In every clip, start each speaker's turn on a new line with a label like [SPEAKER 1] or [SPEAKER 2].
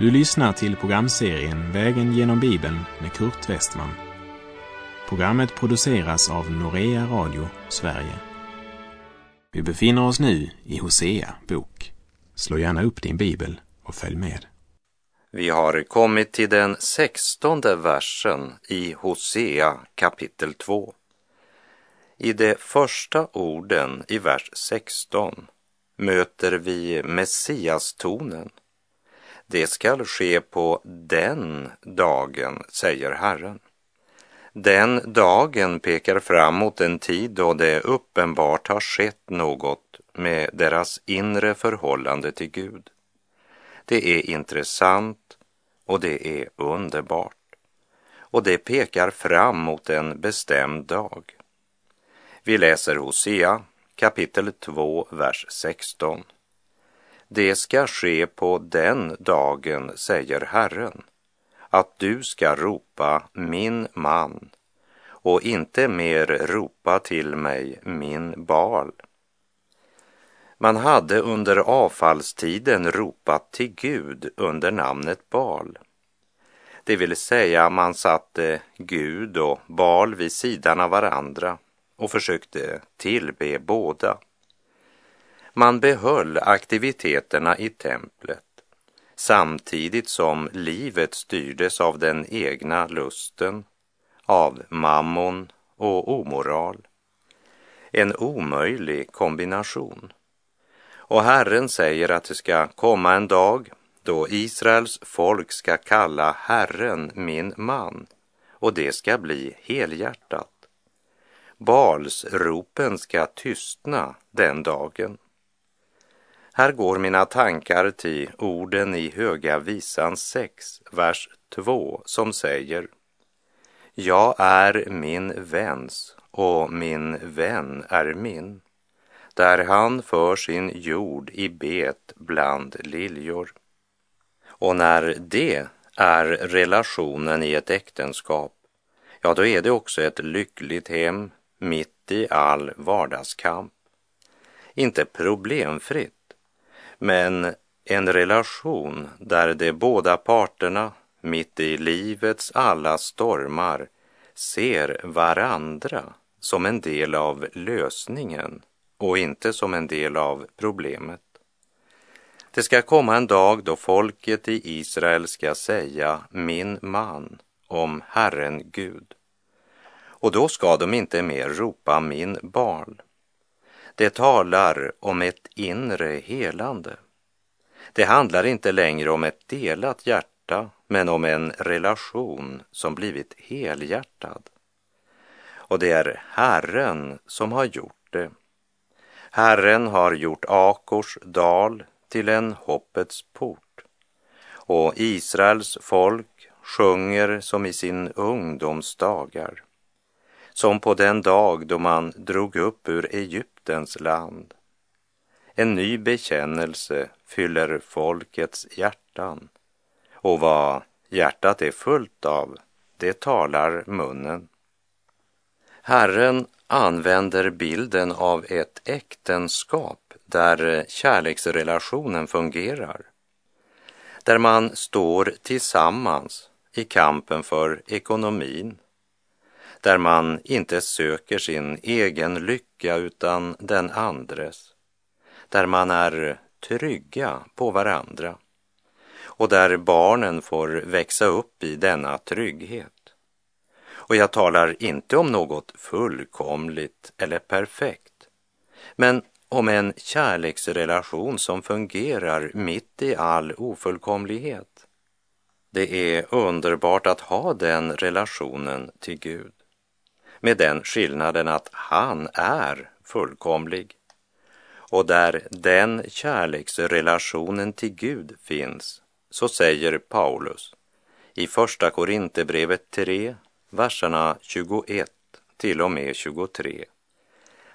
[SPEAKER 1] Du lyssnar till programserien Vägen genom Bibeln med Kurt Westman. Programmet produceras av Norea Radio Sverige. Vi befinner oss nu i Hosea bok. Slå gärna upp din bibel och följ med.
[SPEAKER 2] Vi har kommit till den sextonde versen i Hosea kapitel 2. I de första orden i vers 16 möter vi Messias-tonen. Det skall ske på den dagen, säger Herren. Den dagen pekar fram mot en tid då det uppenbart har skett något med deras inre förhållande till Gud. Det är intressant och det är underbart. Och det pekar fram mot en bestämd dag. Vi läser Hosea kapitel 2, vers 16. Det ska ske på den dagen, säger Herren, att du ska ropa min man och inte mer ropa till mig min bal. Man hade under avfallstiden ropat till Gud under namnet Bal. Det vill säga man satte Gud och Bal vid sidan av varandra och försökte tillbe båda. Man behöll aktiviteterna i templet samtidigt som livet styrdes av den egna lusten, av mammon och omoral. En omöjlig kombination. Och Herren säger att det ska komma en dag då Israels folk ska kalla Herren min man och det ska bli helhjärtat. Balsropen ska tystna den dagen. Här går mina tankar till orden i Höga visan 6, vers 2 som säger Jag är min väns och min vän är min där han för sin jord i bet bland liljor. Och när det är relationen i ett äktenskap, ja då är det också ett lyckligt hem mitt i all vardagskamp. Inte problemfritt, men en relation där de båda parterna mitt i livets alla stormar ser varandra som en del av lösningen och inte som en del av problemet. Det ska komma en dag då folket i Israel ska säga min man om Herren Gud. Och då ska de inte mer ropa min barn. Det talar om ett inre helande. Det handlar inte längre om ett delat hjärta, men om en relation som blivit helhjärtad. Och det är Herren som har gjort det. Herren har gjort Akors dal till en hoppets port. Och Israels folk sjunger som i sin ungdomsdagar som på den dag då man drog upp ur Egypten Egyptens land. En ny bekännelse fyller folkets hjärtan och vad hjärtat är fullt av, det talar munnen. Herren använder bilden av ett äktenskap där kärleksrelationen fungerar. Där man står tillsammans i kampen för ekonomin, där man inte söker sin egen lycka utan den andres, där man är trygga på varandra och där barnen får växa upp i denna trygghet. Och jag talar inte om något fullkomligt eller perfekt, men om en kärleksrelation som fungerar mitt i all ofullkomlighet. Det är underbart att ha den relationen till Gud med den skillnaden att han är fullkomlig. Och där den kärleksrelationen till Gud finns, så säger Paulus i Första Korinthierbrevet 3, verserna 21 till och med 23.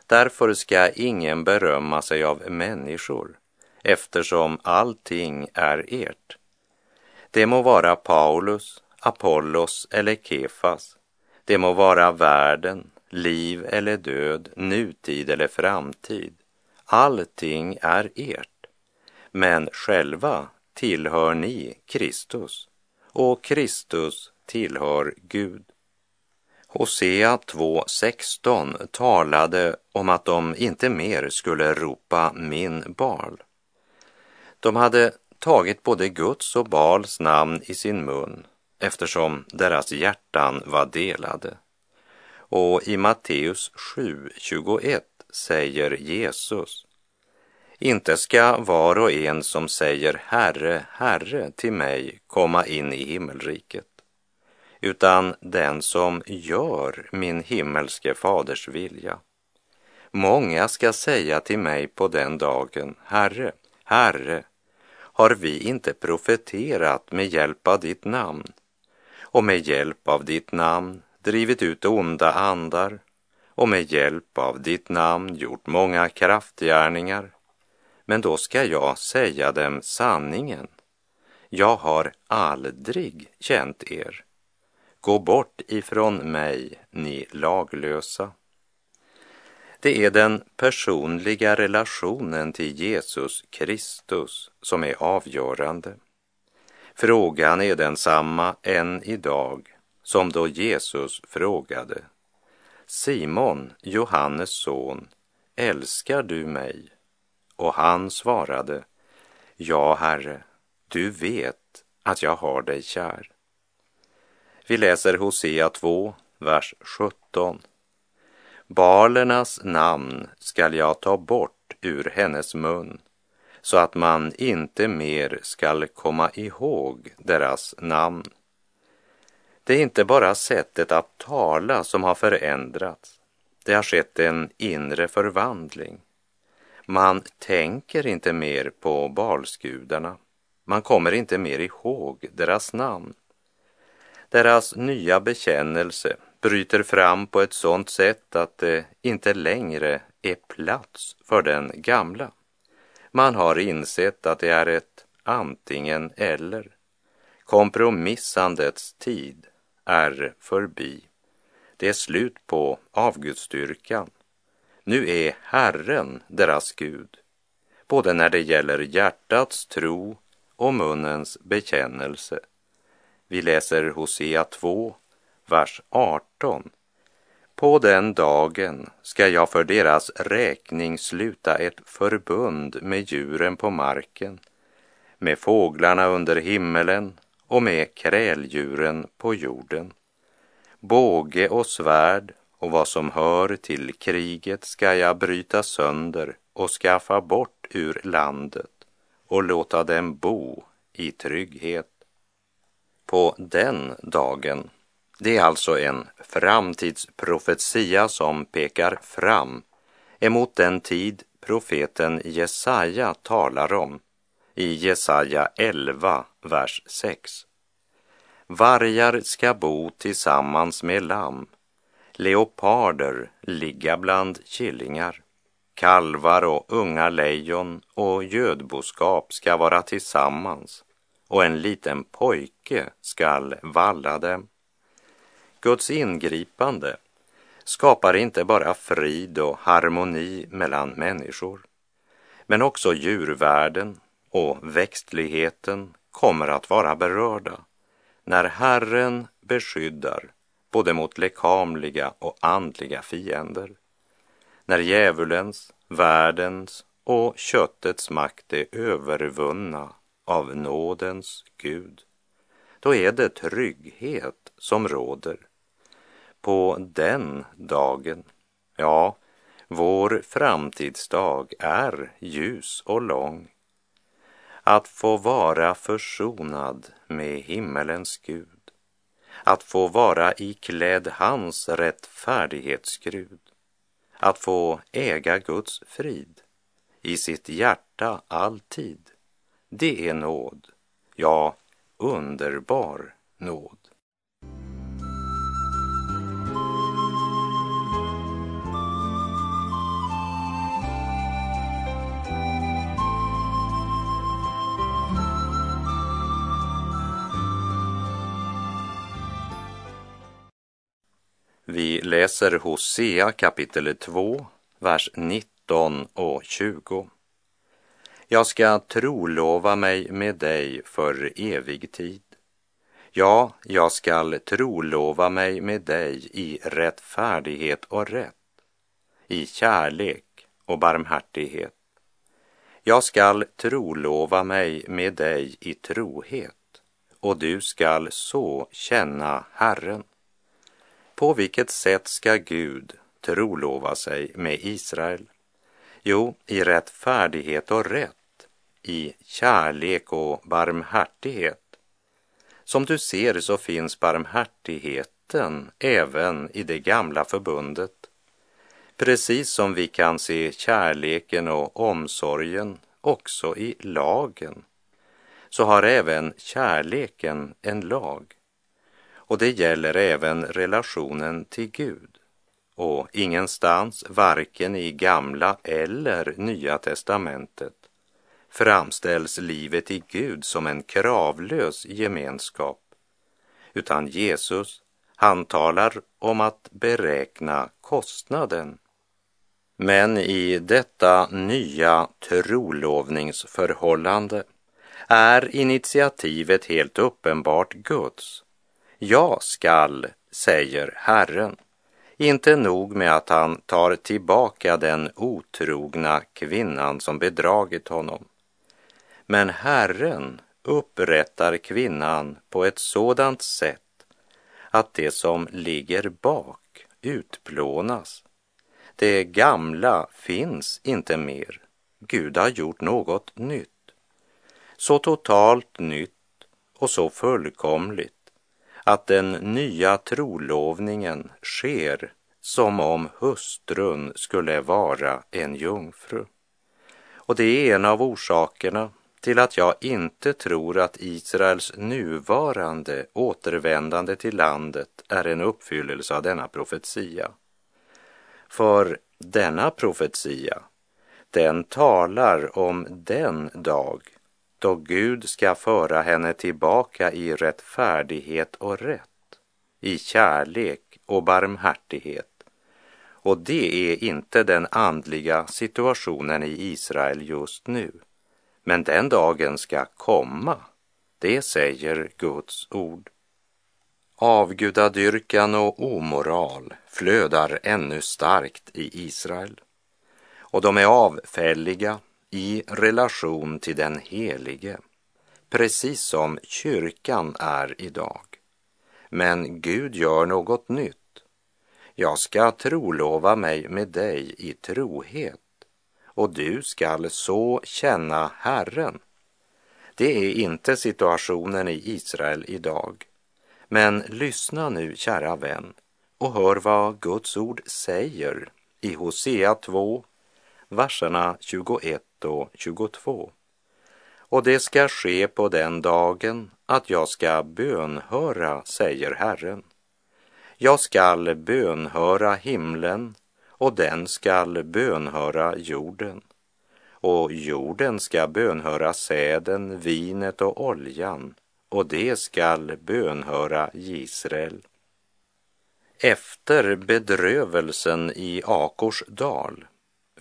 [SPEAKER 2] Därför ska ingen berömma sig av människor, eftersom allting är ert. Det må vara Paulus, Apollos eller Kefas, det må vara världen, liv eller död, nutid eller framtid. Allting är ert. Men själva tillhör ni Kristus och Kristus tillhör Gud. Hosea 2.16 talade om att de inte mer skulle ropa min Bal. De hade tagit både Guds och Bals namn i sin mun eftersom deras hjärtan var delade. Och i Matteus 7.21 säger Jesus inte ska var och en som säger Herre, Herre till mig komma in i himmelriket, utan den som gör min himmelske faders vilja. Många ska säga till mig på den dagen, Herre, Herre, har vi inte profeterat med hjälp av ditt namn och med hjälp av ditt namn drivit ut onda andar och med hjälp av ditt namn gjort många kraftgärningar? Men då ska jag säga dem sanningen. Jag har aldrig känt er. Gå bort ifrån mig, ni laglösa. Det är den personliga relationen till Jesus Kristus som är avgörande. Frågan är densamma än idag som då Jesus frågade Simon, Johannes son, älskar du mig? Och han svarade, Ja, Herre, du vet att jag har dig kär. Vi läser Hosea 2, vers 17. Balernas namn skall jag ta bort ur hennes mun så att man inte mer skall komma ihåg deras namn. Det är inte bara sättet att tala som har förändrats. Det har skett en inre förvandling. Man tänker inte mer på balsgudarna. Man kommer inte mer ihåg deras namn. Deras nya bekännelse bryter fram på ett sådant sätt att det inte längre är plats för den gamla. Man har insett att det är ett antingen eller. Kompromissandets tid är förbi. Det är slut på avgudstyrkan. Nu är Herren deras Gud, både när det gäller hjärtats tro och munnens bekännelse. Vi läser Hosea 2, vers 18. På den dagen ska jag för deras räkning sluta ett förbund med djuren på marken, med fåglarna under himmelen och med kräldjuren på jorden. Båge och svärd och vad som hör till kriget ska jag bryta sönder och skaffa bort ur landet och låta dem bo i trygghet. På den dagen, det är alltså en framtidsprofetia som pekar fram emot den tid profeten Jesaja talar om i Jesaja 11, vers 6. Vargar ska bo tillsammans med lamm, leoparder ligga bland killingar, kalvar och unga lejon och gödboskap ska vara tillsammans och en liten pojke skall valla dem. Guds ingripande skapar inte bara frid och harmoni mellan människor, men också djurvärlden och växtligheten kommer att vara berörda när Herren beskyddar både mot lekamliga och andliga fiender. När djävulens, världens och köttets makt är övervunna av nådens Gud, då är det trygghet som råder. På den dagen, ja, vår framtidsdag är ljus och lång. Att få vara försonad med himmelens Gud, att få vara iklädd hans rättfärdighetsgrud, att få äga Guds frid i sitt hjärta alltid. Det är nåd, ja, underbar nåd. Vi läser Hosea kapitel 2, vers 19 och 20. Jag ska trolova mig med dig för evig tid. Ja, jag skall trolova mig med dig i rättfärdighet och rätt, i kärlek och barmhärtighet. Jag skall trolova mig med dig i trohet och du skall så känna Herren. På vilket sätt ska Gud trolova sig med Israel? Jo, i rättfärdighet och rätt, i kärlek och barmhärtighet. Som du ser så finns barmhärtigheten även i det gamla förbundet. Precis som vi kan se kärleken och omsorgen också i lagen, så har även kärleken en lag. Och det gäller även relationen till Gud. Och ingenstans, varken i gamla eller nya testamentet, framställs livet i Gud som en kravlös gemenskap, utan Jesus, han talar om att beräkna kostnaden. Men i detta nya trolovningsförhållande är initiativet helt uppenbart Guds. Jag skall, säger Herren. Inte nog med att han tar tillbaka den otrogna kvinnan som bedragit honom. Men Herren upprättar kvinnan på ett sådant sätt att det som ligger bak utplånas. Det gamla finns inte mer. Gud har gjort något nytt. Så totalt nytt och så fullkomligt att den nya trolovningen sker som om hustrun skulle vara en jungfru. Och det är en av orsakerna till att jag inte tror att Israels nuvarande återvändande till landet är en uppfyllelse av denna profetia. För denna profetia, den talar om den dag då Gud ska föra henne tillbaka i rättfärdighet och rätt, i kärlek och barmhärtighet. Och det är inte den andliga situationen i Israel just nu. Men den dagen ska komma, det säger Guds ord. Avgudadyrkan och omoral flödar ännu starkt i Israel och de är avfälliga i relation till den helige, precis som kyrkan är idag. Men Gud gör något nytt. Jag ska trolova mig med dig i trohet och du skall så känna Herren. Det är inte situationen i Israel idag. Men lyssna nu, kära vän, och hör vad Guds ord säger i Hosea 2, verserna 21 och 22. Och det ska ske på den dagen att jag ska bönhöra, säger Herren. Jag skall bönhöra himlen och den skall bönhöra jorden. Och jorden ska bönhöra säden, vinet och oljan och det skall bönhöra Israel. Efter bedrövelsen i Akors dal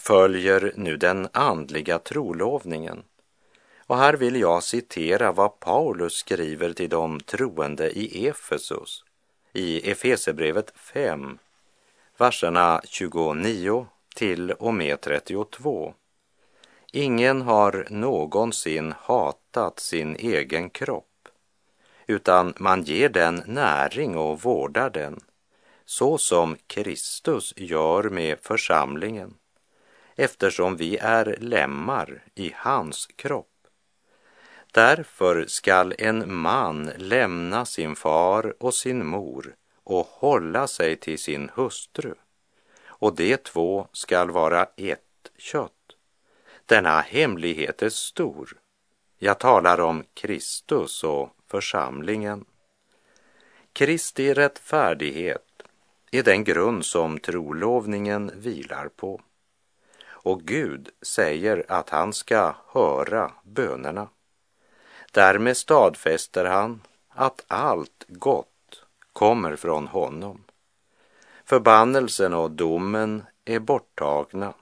[SPEAKER 2] följer nu den andliga trolovningen. Och här vill jag citera vad Paulus skriver till de troende i Efesus i Efesebrevet 5, verserna 29 till och med 32. Ingen har någonsin hatat sin egen kropp, utan man ger den näring och vårdar den, så som Kristus gör med församlingen, eftersom vi är lemmar i hans kropp. Därför skall en man lämna sin far och sin mor och hålla sig till sin hustru, och de två skall vara ett kött. Denna hemlighet är stor. Jag talar om Kristus och församlingen. Kristi rättfärdighet är den grund som trolovningen vilar på. Och Gud säger att han ska höra bönerna. Därmed stadfäster han att allt gott kommer från honom. Förbannelsen och domen är borttagna.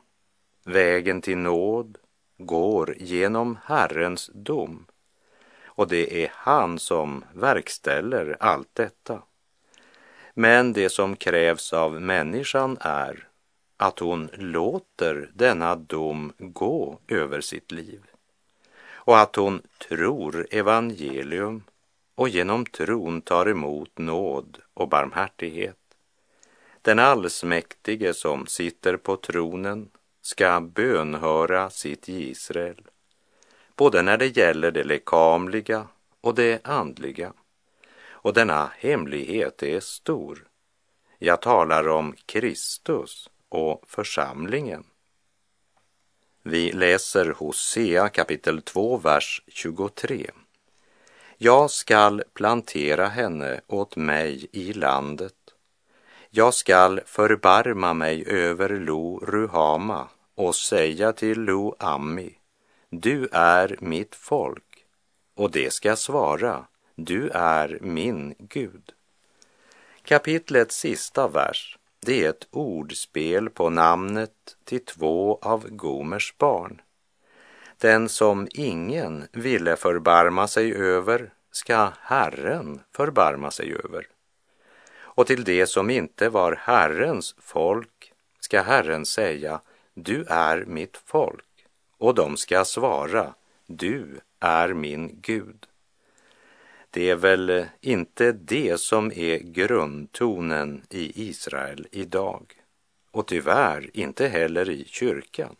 [SPEAKER 2] Vägen till nåd går genom Herrens dom och det är han som verkställer allt detta. Men det som krävs av människan är att hon låter denna dom gå över sitt liv och att hon tror evangelium och genom tron tar emot nåd och barmhärtighet. Den allsmäktige som sitter på tronen ska bönhöra sitt Israel, både när det gäller det lekamliga och det andliga. Och denna hemlighet är stor. Jag talar om Kristus och församlingen. Vi läser Hosea kapitel 2, vers 23. Jag skall plantera henne åt mig i landet. Jag skall förbarma mig över Lo Ruhama och säga till Lo Ammi, du är mitt folk. Och det ska svara, du är min Gud. Kapitlets sista vers, det är ett ordspel på namnet till två av Gomers barn. Den som ingen ville förbarma sig över ska Herren förbarma sig över. Och till det som inte var Herrens folk ska Herren säga, du är mitt folk. Och de ska svara, du är min Gud. Det är väl eh, inte det som är grundtonen i Israel idag och tyvärr inte heller i kyrkan.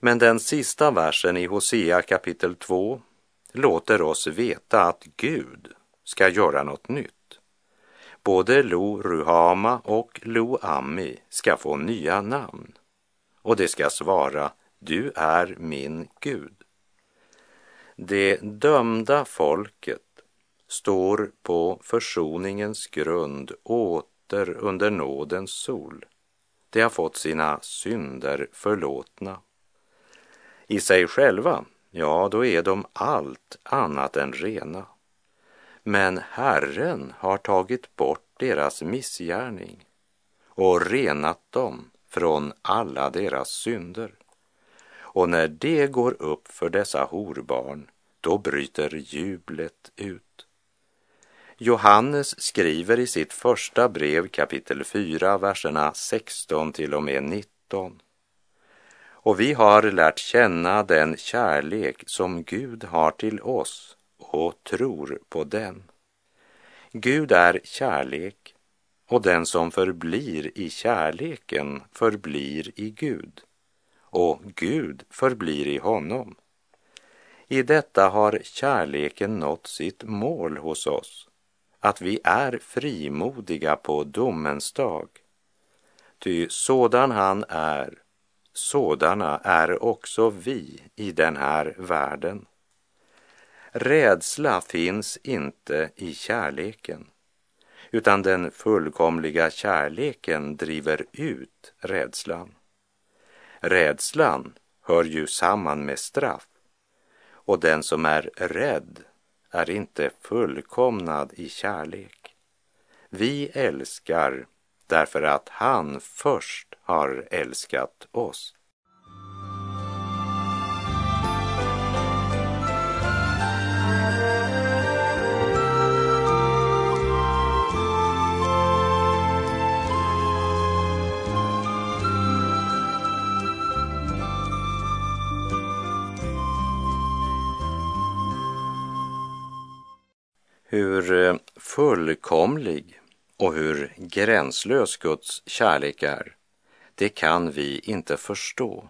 [SPEAKER 2] Men den sista versen i Hosea kapitel 2 låter oss veta att Gud ska göra något nytt. Både Lo Ruhama och Lo Ammi ska få nya namn och det ska svara Du är min Gud. Det dömda folket står på försoningens grund åter under nådens sol. De har fått sina synder förlåtna. I sig själva, ja, då är de allt annat än rena. Men Herren har tagit bort deras missgärning och renat dem från alla deras synder. Och när det går upp för dessa horbarn, då bryter jublet ut. Johannes skriver i sitt första brev kapitel 4, verserna 16 till och med 19. Och vi har lärt känna den kärlek som Gud har till oss och tror på den. Gud är kärlek och den som förblir i kärleken förblir i Gud och Gud förblir i honom. I detta har kärleken nått sitt mål hos oss, att vi är frimodiga på domens dag. Ty sådan han är, sådana är också vi i den här världen. Rädsla finns inte i kärleken, utan den fullkomliga kärleken driver ut rädslan. Rädslan hör ju samman med straff och den som är rädd är inte fullkomnad i kärlek. Vi älskar därför att han först har älskat oss. Hur eh, fullkomlig och hur gränslös Guds kärlek är, det kan vi inte förstå.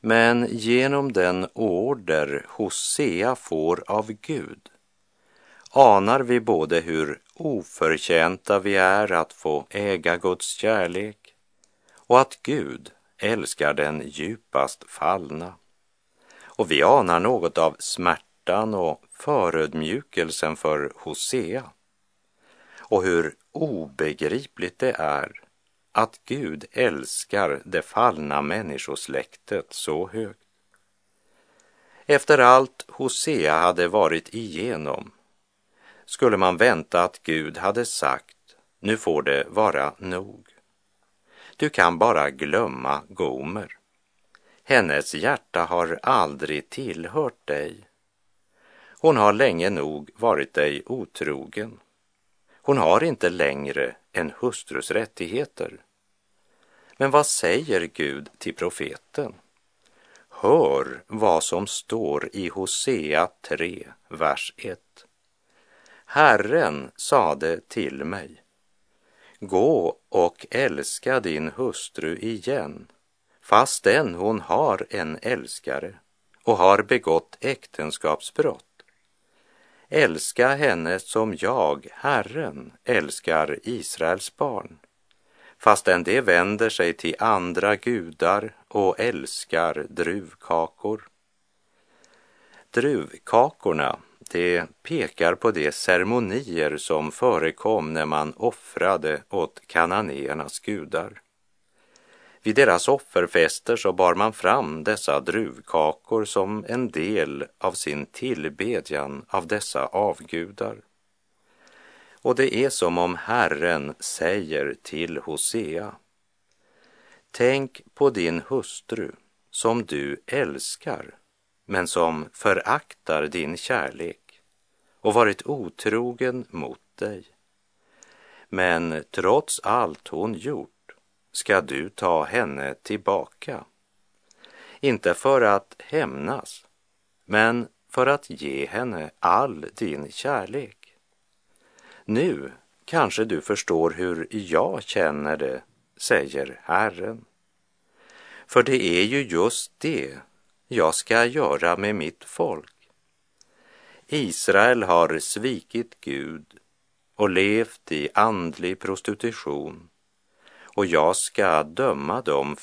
[SPEAKER 2] Men genom den order Hosea får av Gud anar vi både hur oförtjänta vi är att få äga Guds kärlek och att Gud älskar den djupast fallna. Och vi anar något av smärtan och förödmjukelsen för Hosea och hur obegripligt det är att Gud älskar det fallna människosläktet så högt. Efter allt Hosea hade varit igenom skulle man vänta att Gud hade sagt, nu får det vara nog. Du kan bara glömma Gomer. Hennes hjärta har aldrig tillhört dig. Hon har länge nog varit dig otrogen. Hon har inte längre en hustrus rättigheter. Men vad säger Gud till profeten? Hör vad som står i Hosea 3, vers 1. Herren sade till mig, gå och älska din hustru igen, fastän hon har en älskare och har begått äktenskapsbrott. Älska henne som jag, Herren, älskar Israels barn, fastän det vänder sig till andra gudar och älskar druvkakor. Druvkakorna, det pekar på de ceremonier som förekom när man offrade åt kananéernas gudar. Vid deras offerfester så bar man fram dessa druvkakor som en del av sin tillbedjan av dessa avgudar. Och det är som om Herren säger till Hosea. Tänk på din hustru som du älskar, men som föraktar din kärlek och varit otrogen mot dig. Men trots allt hon gjort ska du ta henne tillbaka. Inte för att hämnas, men för att ge henne all din kärlek. Nu kanske du förstår hur jag känner det, säger Herren. För det är ju just det jag ska göra med mitt folk. Israel har svikit Gud och levt i andlig prostitution och jag ska döma dem för